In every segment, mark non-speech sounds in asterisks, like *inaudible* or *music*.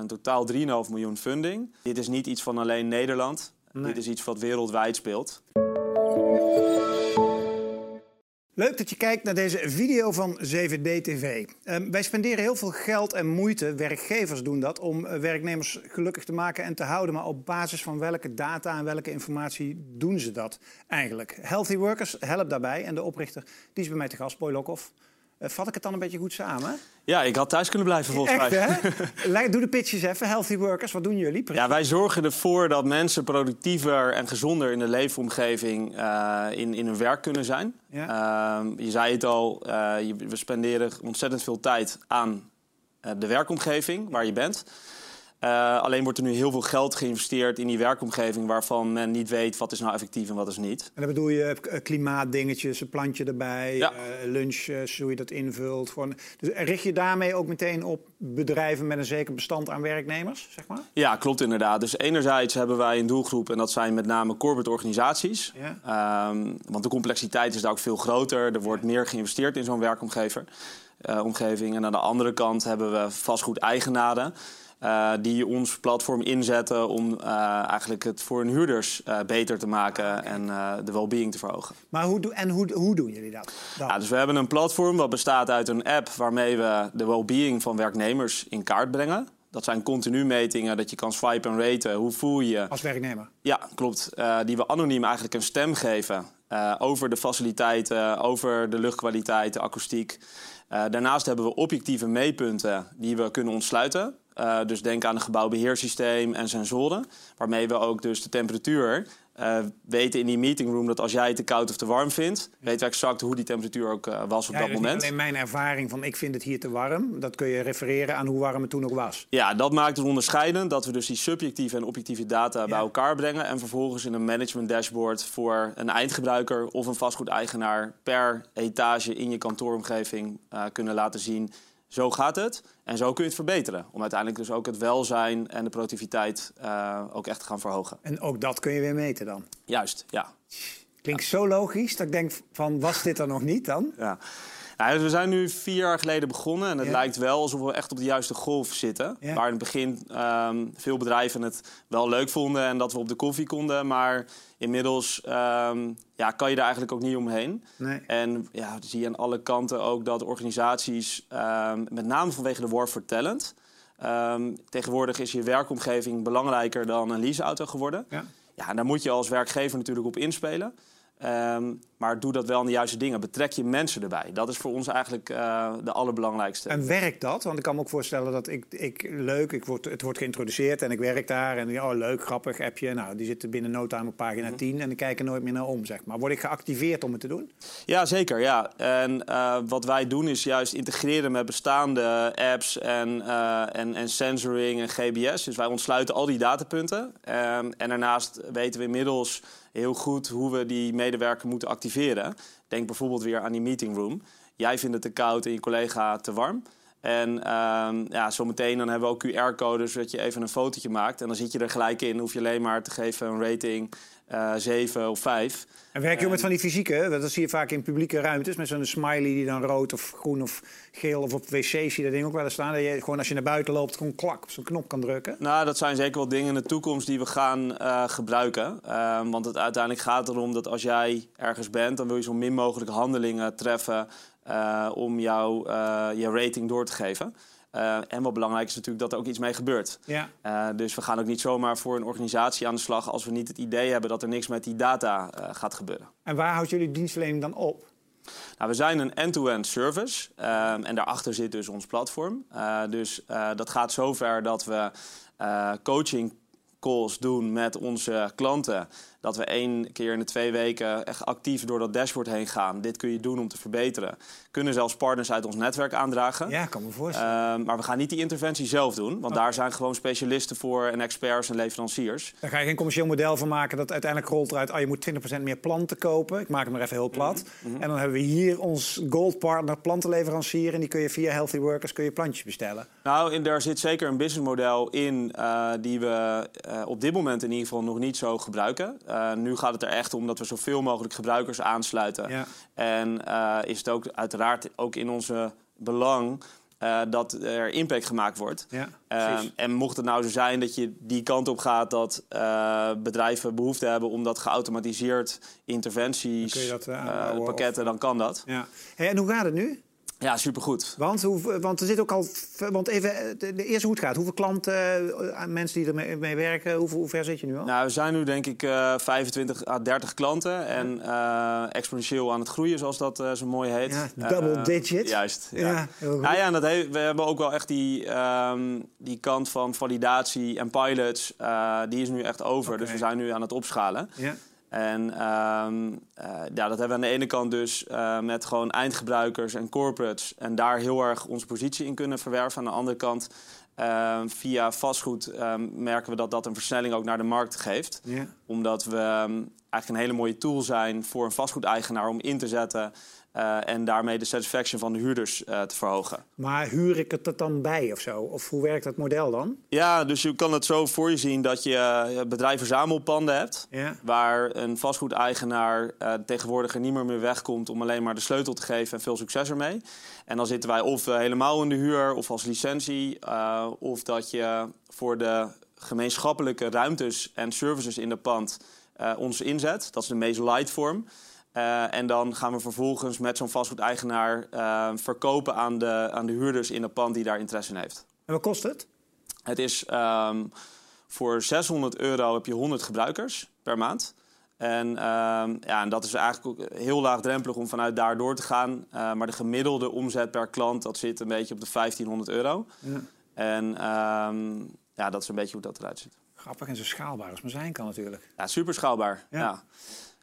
In totaal 3,5 miljoen funding. Dit is niet iets van alleen Nederland. Dit is iets wat wereldwijd speelt. Leuk dat je kijkt naar deze video van 7D-TV. Ehm, wij spenderen heel veel geld en moeite, werkgevers doen dat, om eh, werknemers gelukkig te maken en te houden. Maar op basis van welke data en welke informatie doen ze dat eigenlijk? Healthy Workers helpt daarbij en de oprichter die is bij mij te gast, Boy Lokhoff. Uh, vat ik het dan een beetje goed samen? Ja, ik had thuis kunnen blijven volgens Echt, mij. Hè? *laughs* Doe de pitches even. Healthy workers, wat doen jullie? Ja, wij zorgen ervoor dat mensen productiever en gezonder in de leefomgeving uh, in, in hun werk kunnen zijn. Ja. Uh, je zei het al, uh, we spenderen ontzettend veel tijd aan de werkomgeving waar je bent. Uh, alleen wordt er nu heel veel geld geïnvesteerd in die werkomgeving waarvan men niet weet wat is nou effectief en wat is niet. En dan bedoel je eh, klimaatdingetjes, een plantje erbij, ja. uh, lunch, hoe je dat invult. Dus richt je daarmee ook meteen op bedrijven met een zeker bestand aan werknemers, zeg maar? Ja, klopt inderdaad. Dus enerzijds hebben wij een doelgroep en dat zijn met name corporate organisaties. Ja. Um, want de complexiteit is daar ook veel groter. Er wordt meer geïnvesteerd in zo'n werkomgeving. omgeving. En aan de andere kant hebben we vastgoedeigenaren. Uh, die ons platform inzetten om uh, eigenlijk het voor hun huurders uh, beter te maken en de well-being te verhogen. Maar hoe, en hoe, hoe doen jullie dat? Ja, dus we hebben een platform wat bestaat uit een app waarmee we de well-being van werknemers in kaart brengen. Dat zijn continu metingen dat je kan swipen en raten. Hoe voel je? Als werknemer? Ja, klopt. die we anoniem eigenlijk een stem geven over de faciliteiten, over de luchtkwaliteit, de akoestiek. daarnaast hebben we objectieve meetpunten die we kunnen ontsluiten. Uh, dus denk aan een gebouwbeheersysteem en sensoren. Waarmee we ook dus de temperatuur uh, weten in die meetingroom dat als jij het te koud of te warm vindt, weten we exact hoe die temperatuur ook uh, was op ja, dat moment. Alleen mijn ervaring van ik vind het hier te warm, dat kun je refereren aan hoe warm het toen ook was. Ja, dat maakt het onderscheidend dat we dus die subjectieve en objectieve data ja. bij elkaar brengen en vervolgens in een management dashboard voor een eindgebruiker of een vastgoedeigenaar per etage in je kantooromgeving uh, kunnen laten zien zo gaat het en zo kun je het verbeteren. Om uiteindelijk dus ook het welzijn en de productiviteit uh, ook echt te gaan verhogen. En ook dat kun je weer meten dan? Juist, ja. Klinkt zo logisch dat ik denk van was dit er nog niet dan? Ja. Nou, we zijn nu vier jaar geleden begonnen en het ja. lijkt wel alsof we echt op de juiste golf zitten. Ja. Waar in het begin um, veel bedrijven het wel leuk vonden en dat we op de koffie konden. Maar inmiddels um, ja, kan je daar eigenlijk ook niet omheen. Nee. En ja, zie je aan alle kanten ook dat organisaties, um, met name vanwege de war for talent... tegenwoordig is je werkomgeving belangrijker dan een leaseauto geworden. Ja. Ja, en daar moet je als werkgever natuurlijk op inspelen. Um, maar doe dat wel aan de juiste dingen. Betrek je mensen erbij. Dat is voor ons eigenlijk uh, de allerbelangrijkste. En werkt dat? Want ik kan me ook voorstellen dat ik, ik leuk, ik word, het wordt geïntroduceerd en ik werk daar. En oh, leuk, grappig, appje. Nou, die zitten binnen no time op pagina mm -hmm. 10 en ik kijk er nooit meer naar om, zeg maar. Word ik geactiveerd om het te doen? Ja, zeker. Ja. En uh, wat wij doen is juist integreren met bestaande apps en, uh, en, en sensoring en GBS. Dus wij ontsluiten al die datapunten. Um, en daarnaast weten we inmiddels heel goed hoe we die medewerker moeten activeren. Denk bijvoorbeeld weer aan die meetingroom. Jij vindt het te koud en je collega te warm. En uh, ja, zometeen dan hebben we ook QR-codes, zodat je even een fotootje maakt. En dan zit je er gelijk in. Hoef je alleen maar te geven een rating uh, 7 of 5. En werk je ook met van die fysieke? Dat zie je vaak in publieke ruimtes. Met zo'n smiley die dan rood of groen of geel of op wc's zie je dat ding ook wel eens staan. Dat je gewoon als je naar buiten loopt gewoon klak op zo'n knop kan drukken. Nou, dat zijn zeker wel dingen in de toekomst die we gaan uh, gebruiken. Uh, want het uiteindelijk gaat erom dat als jij ergens bent, dan wil je zo min mogelijk handelingen treffen om jou, je rating door te geven. Uh, en wat belangrijk is natuurlijk dat er ook iets mee gebeurt. Ja. Uh, dus we gaan ook niet zomaar voor een organisatie aan de slag als we niet het idee hebben dat er niks met die data uh, gaat gebeuren. En waar houdt jullie dienstverlening dan op? Nou, we zijn een end-to-end service um, en daarachter zit dus ons platform. dus dat gaat zover dat we coaching calls doen met onze klanten. Dat we één keer in de twee weken echt actief door dat dashboard heen gaan. Dit kun je doen om te verbeteren. Kunnen zelfs partners uit ons netwerk aandragen. Ja, kan me voorstellen. Uh, maar we gaan niet die interventie zelf doen. Want okay. daar zijn gewoon specialisten voor en experts en leveranciers. Daar ga je geen commercieel model van maken dat uiteindelijk rolt eruit... oh, je moet 20% meer planten kopen. Ik maak het maar even heel plat. Mm -hmm. En dan hebben we hier ons gold partner plantenleverancier... en die kun je via Healthy Workers kun je plantjes bestellen. Nou, en daar zit zeker een businessmodel in... Uh, die we uh, op dit moment in ieder geval nog niet zo gebruiken. Uh, nu gaat het er echt om dat we zoveel mogelijk gebruikers aansluiten. Ja. En uh, is het ook uiteraard ook in onze belang eh, dat er impact gemaakt wordt. Ja, Ehm, en mocht het nou zo zijn dat je die kant op gaat dat eh, bedrijven behoefte hebben om dat geautomatiseerd interventies, Dan dat, eh, eh, pakketten, dan kan dat. Ja. Hey, en hoe gaat het nu? Ja, supergoed. Want, hoe, want er zit ook al. Want even, eh, de, de eerste hoe het gaat. Hoeveel klanten, eh, mensen die ermee mee werken, hoe ver zit je nu al? Nou, we zijn nu denk ik eh 25 à 30 klanten en eh, exponentieel aan het groeien, zoals dat eh, zo mooi heet. Ja, double Eh, digit. Juist. Ja. Ja. Nou ja, dat he- we hebben ook wel echt die, ehm, die kant van validatie en pilots, eh, die is nu echt over. Dus we zijn nu aan het opschalen. Ja. En ehm, eh, ja, dat hebben we aan de ene kant dus eh, met gewoon eindgebruikers en corporates. En daar heel erg onze positie in kunnen verwerven. Aan de andere kant, ehm, via vastgoed ehm, merken we dat dat een versnelling ook naar de markt geeft. Omdat we eigenlijk een hele mooie tool zijn voor een vastgoedeigenaar om in te zetten. Eh, en daarmee de satisfaction van de huurders eh, te verhogen. Maar huur ik het er dan bij of zo? Of hoe werkt dat model dan? Ja, dus je kan het zo voor je zien dat je eh, bedrijfverzamelpanden hebt. Ja. Waar een vastgoedeigenaar eh tegenwoordig er niet meer mee wegkomt om alleen maar de sleutel te geven en veel succes ermee. En dan zitten wij of helemaal in de huur of als licentie. of dat je voor de gemeenschappelijke ruimtes en services in de pand ons inzet. Dat is de meest light vorm. Eh, en dan gaan we vervolgens met zo'n vastgoedeigenaar eh, verkopen aan de, aan de huurders in het pand die daar interesse in heeft. En wat kost het? Het is ehm, voor 600 euro heb je 100 gebruikers per maand. En, ehm, ja, en dat is eigenlijk ook heel laagdrempelig om vanuit daar door te gaan. Eh, maar de gemiddelde omzet per klant dat zit een beetje op de 1500 euro. Ja. En ehm, ja, dat is een beetje hoe dat eruit ziet. Grappig en zo schaalbaar als maar zijn kan natuurlijk. Ja, super schaalbaar. Ja. Ja.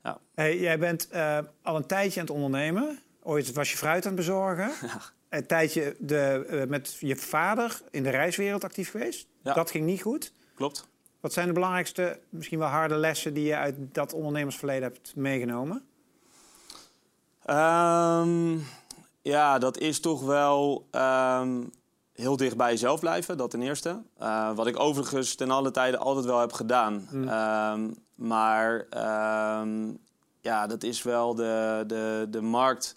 Ja. Hey, jij bent eh, al een tijdje aan het ondernemen. Ooit was je fruit aan het bezorgen. *laughs* Een tijdje de, eh, met je vader in de reiswereld actief geweest. Ja. Dat ging niet goed. Klopt. Wat zijn de belangrijkste, misschien wel harde lessen die je uit dat ondernemersverleden hebt meegenomen? Ehm, ja, dat is toch wel ehm, heel dicht bij jezelf blijven, dat ten eerste. Eh, wat ik overigens ten alle tijde altijd wel heb gedaan. Ehm, maar ehm, ja, dat is wel de, de, de markt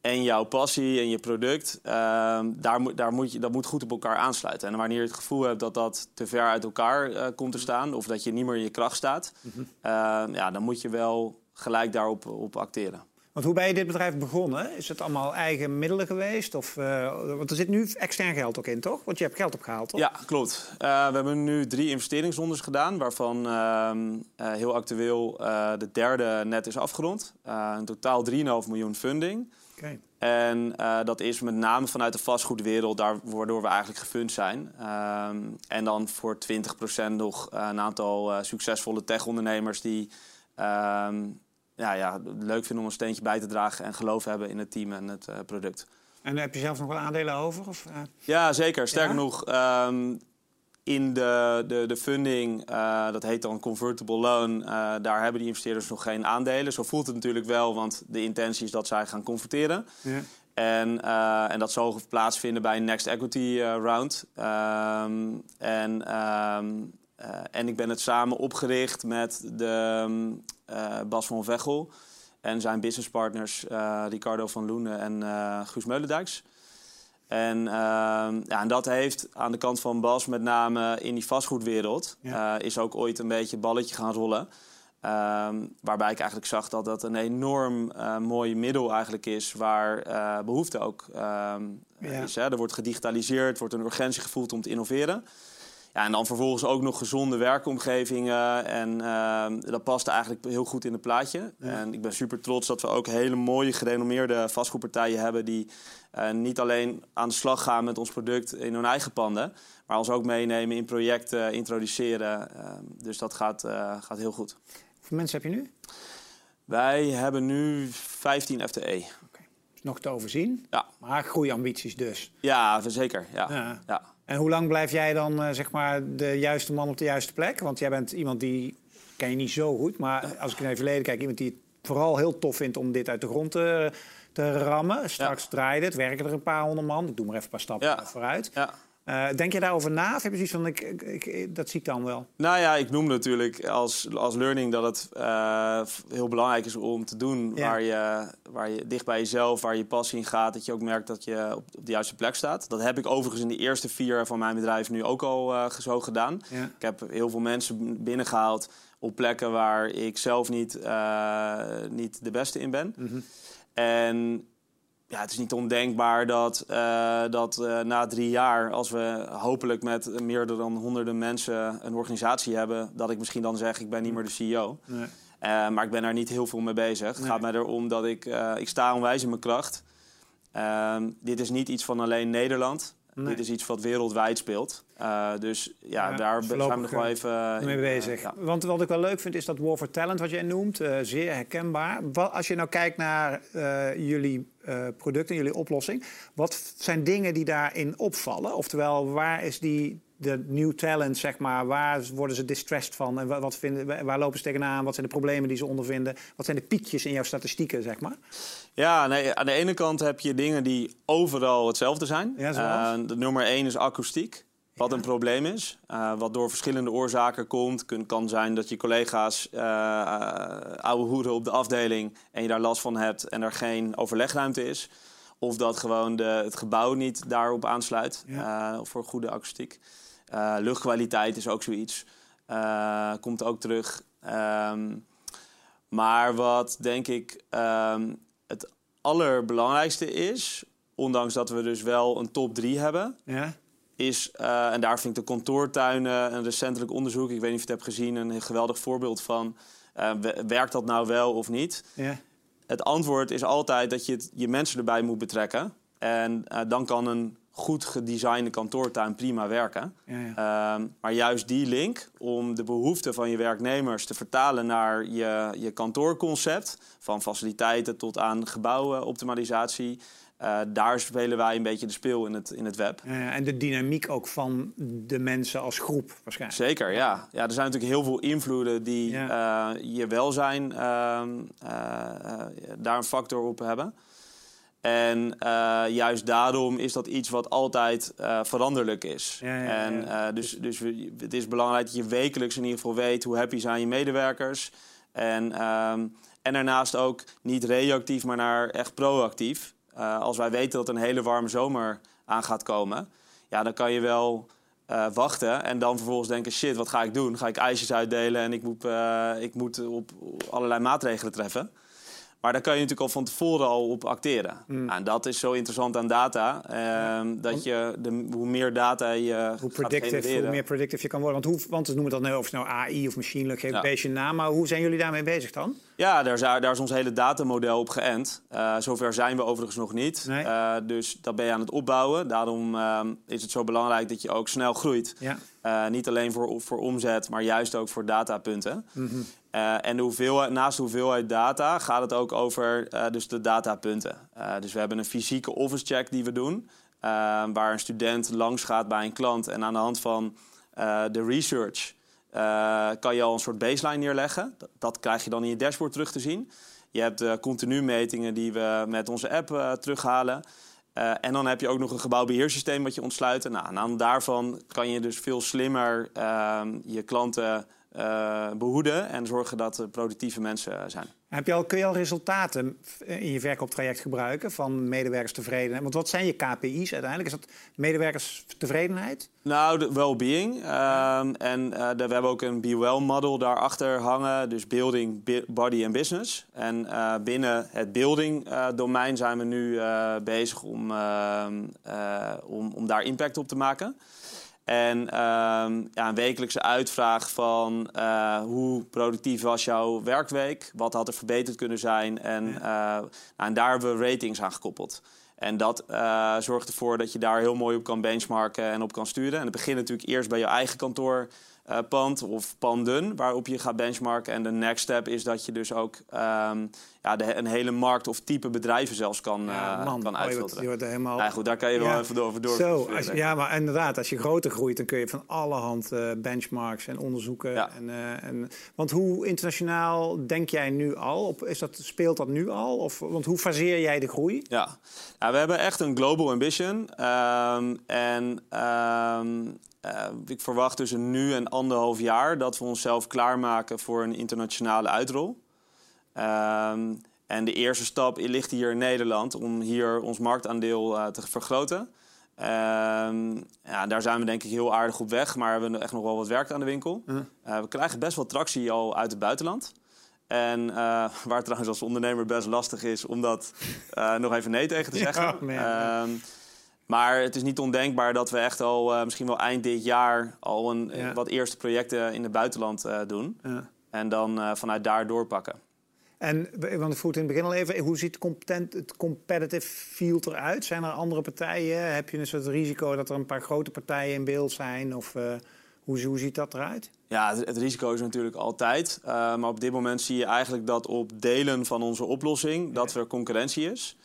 en jouw passie en je product. ehm, daar moet, daar moet je, dat moet goed op elkaar aansluiten. En wanneer je het gevoel hebt dat dat te ver uit elkaar eh, komt te staan... of dat je niet meer in je kracht staat... ehm, ja, dan moet je wel gelijk daarop op acteren. Want hoe ben je dit bedrijf begonnen? Is het allemaal eigen middelen geweest? Of, eh, want er zit nu extern geld ook in, toch? Want je hebt geld opgehaald, toch? Ja, klopt. Eh, we hebben nu drie investeringsrondes gedaan, waarvan ehm, eh, heel actueel de derde net is afgerond. In totaal 3,5 miljoen funding. Oké. En dat is met name vanuit de vastgoedwereld, daar, waardoor we eigenlijk gefund zijn. Ehm, en dan voor 20% nog een aantal succesvolle tech-ondernemers die ehm, ja, ja, leuk vinden om een steentje bij te dragen en geloof hebben in het team en het eh, product. En heb je zelf nog wel aandelen over? Of, eh? Ja, zeker. Sterker Ja? nog, ehm, in de, de, de funding, eh, dat heet dan convertible loan, daar hebben die investeerders nog geen aandelen. Zo voelt het natuurlijk wel, want de intentie is dat zij gaan converteren. Ja. En, en dat zal plaatsvinden bij een Next Equity Round. Ehm, en, ehm, eh, en ik ben het samen opgericht met de, ehm, eh, Bas van Vechel en zijn businesspartners eh, Ricardo van Loenen en Guus Meulendijks. En, ehm, ja, en dat heeft aan de kant van Bas, met name in die vastgoedwereld, Ja. is ook ooit een beetje balletje gaan rollen. Ehm, waarbij ik eigenlijk zag dat dat een enorm mooi middel eigenlijk is waar eh, behoefte ook Ja. is. Hè. Er wordt gedigitaliseerd, wordt een urgentie gevoeld om te innoveren. Ja, en dan vervolgens ook nog gezonde werkomgevingen. En ehm, dat past eigenlijk heel goed in het plaatje. En ik ben super trots dat we ook hele mooie, gerenommeerde vastgoedpartijen hebben... die eh, niet alleen aan de slag gaan met ons product in hun eigen panden... maar ons ook meenemen in projecten, introduceren. Ehm, dus dat gaat, eh, gaat heel goed. Hoeveel mensen heb je nu? Wij hebben nu 15 FTE. Is nog te overzien. Ja, Maar groeiambities dus. ja zeker. Ja. Ja. Ja. En hoe lang blijf jij dan eh, zeg maar de juiste man op de juiste plek? Want jij bent iemand die, ken je niet zo goed, maar als ik naar je verleden kijk, iemand die het vooral heel tof vindt om dit uit de grond te, te rammen. Straks draaide het, werken er een paar honderd man. Ik doe maar even een paar stappen Ja. vooruit. Ja. Uh, denk je daarover na? Of heb je zoiets van, ik, ik, dat zie ik dan wel? Nou ja, ik noem natuurlijk als, als learning dat het uh, heel belangrijk is om te doen waar, je, waar je dicht bij jezelf, waar je passie in gaat, dat je ook merkt dat je op, op de juiste plek staat. Dat heb ik overigens in de eerste vier van mijn bedrijf nu ook al uh, zo gedaan. Ja. Ik heb heel veel mensen binnengehaald op plekken waar ik zelf niet, niet de beste in ben. Mm -hmm. En ja, het is niet ondenkbaar dat, uh, dat uh, na drie jaar, als we hopelijk met meer dan honderden mensen een organisatie hebben, dat ik misschien dan zeg: ik ben niet meer de CEO. Nee. Uh, maar ik ben daar niet heel veel mee bezig. Nee. Het gaat mij erom dat ik, ik sta onwijs in mijn kracht. Ehm, dit is niet iets van alleen Nederland. Nee. Dit is iets wat wereldwijd speelt. Uh, dus ja, ja, daar zijn we nog wel even mee bezig. Uh, ja. Want wat ik wel leuk vind is dat War for Talent, wat jij noemt, uh, zeer herkenbaar. Wat, als je nou kijkt naar jullie producten, jullie oplossing, wat zijn dingen die daarin opvallen? Oftewel, waar is die de new talent, zeg maar, waar worden ze distressed van? En wat vinden, waar lopen ze tegenaan? Wat zijn de problemen die ze ondervinden? Wat zijn de piekjes in jouw statistieken, zeg maar? Ja, nee, aan de ene kant heb je dingen die overal hetzelfde zijn. Ja, uh, de nummer één is akoestiek. Wat een probleem is, uh, wat door verschillende oorzaken komt. Kun, kan zijn dat je collega's uh, oude hoeren op de afdeling en je daar last van hebt en er geen overlegruimte is. Of dat gewoon de, het gebouw niet daarop aansluit ja. voor goede akoestiek. Luchtkwaliteit is ook zoiets. komt ook terug. Um, maar wat denk ik um, het allerbelangrijkste is, ondanks dat we dus wel een top 3 hebben, ja. is, uh, en daar vind ik de kantoortuinen een recentelijk onderzoek, ik weet niet of je het hebt gezien, een geweldig voorbeeld van, werkt dat nou wel of niet? Ja. Het antwoord is altijd dat je het, je mensen erbij moet betrekken. En dan kan een goed gedesignde kantoortuin prima werken. Ja, ja. Um, maar juist die link om de behoeften van je werknemers te vertalen naar je, je kantoorconcept, van faciliteiten tot aan gebouwenoptimalisatie. Uh, daar spelen wij een beetje de speel in het, in het web. Ja, en de dynamiek ook van de mensen als groep waarschijnlijk. Zeker, ja. ja er zijn natuurlijk heel veel invloeden die uh, je welzijn uh, daar een factor op hebben. En uh, juist daarom is dat iets wat altijd uh, veranderlijk is. Ja, ja, en uh, dus, dus het is belangrijk dat je wekelijks in ieder geval weet hoe happy zijn je medewerkers. En, um, en daarnaast ook niet reactief, maar naar echt proactief. als wij weten dat een hele warme zomer aan gaat komen, ja, dan kan je wel wachten en dan vervolgens denken: shit, wat ga ik doen? Ga ik ijsjes uitdelen en ik moet, ik moet op allerlei maatregelen treffen. Maar daar kan je natuurlijk al van tevoren al op acteren. Mm. Nou, en dat is zo interessant aan data. Uh, dat je de, hoe meer data je hoe predictive, Hoe meer predictive je kan worden. Want, hoe, want we noemen dat nu of nou AI of machine learning, geef een beetje naam. Maar hoe zijn jullie daarmee bezig dan? Ja, daar is, daar is ons hele datamodel op geënt. Uh, zover zijn we overigens nog niet. Nee. Uh, dus dat ben je aan het opbouwen. Daarom uh, is het zo belangrijk dat je ook snel groeit. Ja. Uh, niet alleen voor, voor omzet, maar juist ook voor datapunten. Mm -hmm. Uh, en naast de hoeveelheid data gaat het ook over uh, dus de datapunten. Uh, dus we hebben een fysieke office check die we doen. waar een student langs gaat bij een klant. En aan de hand van de research kan je al een soort baseline neerleggen. Dat, dat, krijg je dan in je dashboard terug te zien. Je hebt continu metingen die we met onze app terughalen. en dan heb je ook nog een gebouwbeheersysteem wat je ontsluit. Nou, en aan daarvan kan je dus veel slimmer ehm, je klanten uh, behoeden en zorgen dat er productieve mensen zijn. Heb je al, kun je al resultaten in je verkooptraject gebruiken van medewerkerstevredenheid? Want wat zijn je KPI's uiteindelijk? Is dat medewerkerstevredenheid? Nou, de well-being. Uh, en uh, we hebben ook een Be Well model daarachter hangen. Dus building, body en business. En binnen het building domein zijn we nu bezig om, ehm, om, om daar impact op te maken. En um, ja, een wekelijkse uitvraag van uh, hoe productief was jouw werkweek? Wat had er verbeterd kunnen zijn? En, uh, nou, en daar hebben we ratings aan gekoppeld. En dat uh, zorgt ervoor dat je daar heel mooi op kan benchmarken en op kan sturen. En het begint natuurlijk eerst bij je eigen kantoor eh, pand of panden waarop je gaat benchmarken. En de next step is dat je dus ook ehm, ja, de, een hele markt of type bedrijven zelfs kan, Ja, eh, man, kan oh, je wordt- uitfilteren. je wordt helemaal... Ja, goed, daar kan je wel Ja. even over door. Zo, als, ja, maar inderdaad, als je groter groeit, dan kun je van alle hand eh, benchmarks en onderzoeken. Ja. En, en, want hoe internationaal denk jij nu al? Op, is dat, speelt dat nu al? Of, want hoe faseer jij de groei? Ja, nou, we hebben echt een global ambition. Ehm, en ehm, eh, ik verwacht tussen nu en anderhalf jaar dat we onszelf klaarmaken voor een internationale uitrol. Ehm, en de eerste stap ligt hier in Nederland om hier ons marktaandeel eh, te vergroten. Ehm, ja, daar zijn we denk ik heel aardig op weg, maar we hebben echt nog wel wat werk aan de winkel. Eh, we krijgen best wel tractie al uit het buitenland. En waar trouwens als ondernemer best lastig is om dat nog even nee tegen te *laughs* Ja, zeggen. man. Ehm, maar het is niet ondenkbaar dat we echt al eh, misschien wel eind dit jaar al een, Ja. wat eerste projecten in het buitenland eh, doen. Ja. En dan eh, vanuit daar doorpakken. En, want ik vroeg het in het begin al even, hoe ziet het competitive field eruit? Zijn er andere partijen? Heb je een soort risico dat er een paar grote partijen in beeld zijn? Of eh, hoe, hoe ziet dat eruit? Ja, het, het risico is natuurlijk altijd. eh, maar op dit moment zie je eigenlijk dat op delen van onze oplossing dat er concurrentie is.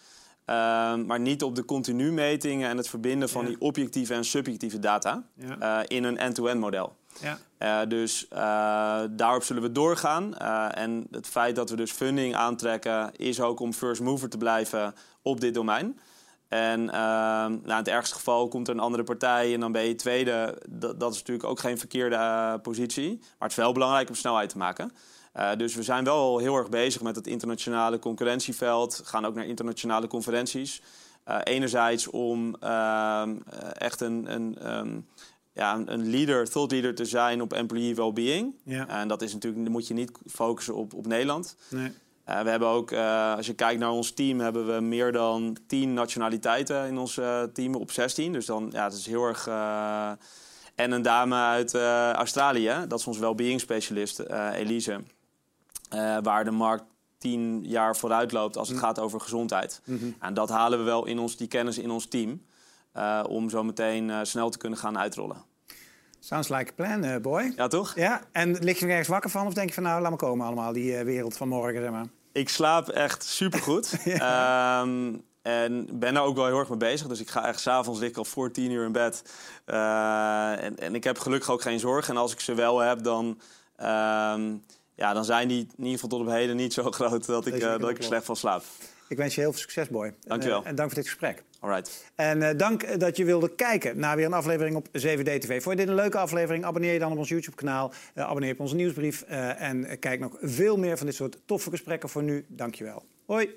Ehm, maar niet op de continu metingen en het verbinden van Ja. die objectieve en subjectieve data Ja. eh, in een end-to-end model. Ja. Eh, dus eh, daarop zullen we doorgaan. En het feit dat we dus funding aantrekken, is ook om first mover te blijven op dit domein. En uh, nou, in het ergste geval komt er een andere partij en dan ben je tweede. Dat, dat is natuurlijk ook geen verkeerde positie. Maar het is wel belangrijk om snelheid te maken. Uh, dus we zijn wel heel erg bezig met het internationale concurrentieveld. Gaan ook naar internationale conferenties. Uh, enerzijds om uh, echt een, een, um, ja, een leader, thought leader te zijn op employee well-being. Ja. En dat is natuurlijk, moet je niet focussen op, op Nederland. Nee. Uh, we hebben ook, uh, als je kijkt naar ons team, hebben we meer dan 10 nationaliteiten in ons uh, team op 16. Dus dan, ja, het is heel erg. En een dame uit Australië, dat is ons well-being specialist, Elise. Eh, waar de markt tien jaar vooruit loopt als het Mm. gaat over gezondheid. En dat halen we wel in ons, die kennis in ons team. eh, om zo meteen snel te kunnen gaan uitrollen. Sounds like a plan, eh, boy. Ja, toch? Ja, en lig je er ergens wakker van? Of denk je van, nou, laat me komen allemaal, die eh, wereld van morgen, zeg maar. Ik slaap echt supergoed. *laughs* Ehm, en ben er ook wel heel erg mee bezig. Dus ik ga echt s'avonds lig ik al voor tien uur in bed. Eh, en, en ik heb gelukkig ook geen zorgen. En als ik ze wel heb, dan, ehm, ja, dan zijn die in ieder geval tot op heden niet zo *laughs* groot dat ik, eh, dat ik er slecht van slaap. Ik wens je heel veel succes, boy. Dankjewel. En, eh, en dank voor dit gesprek. Alright. En uh, dank dat je wilde kijken naar weer een aflevering op 7D TV. Vond je dit een leuke aflevering? Abonneer je dan op ons YouTube-kanaal. Uh, abonneer op onze nieuwsbrief. En kijk nog veel meer van dit soort toffe gesprekken voor nu. Dankjewel. Hoi.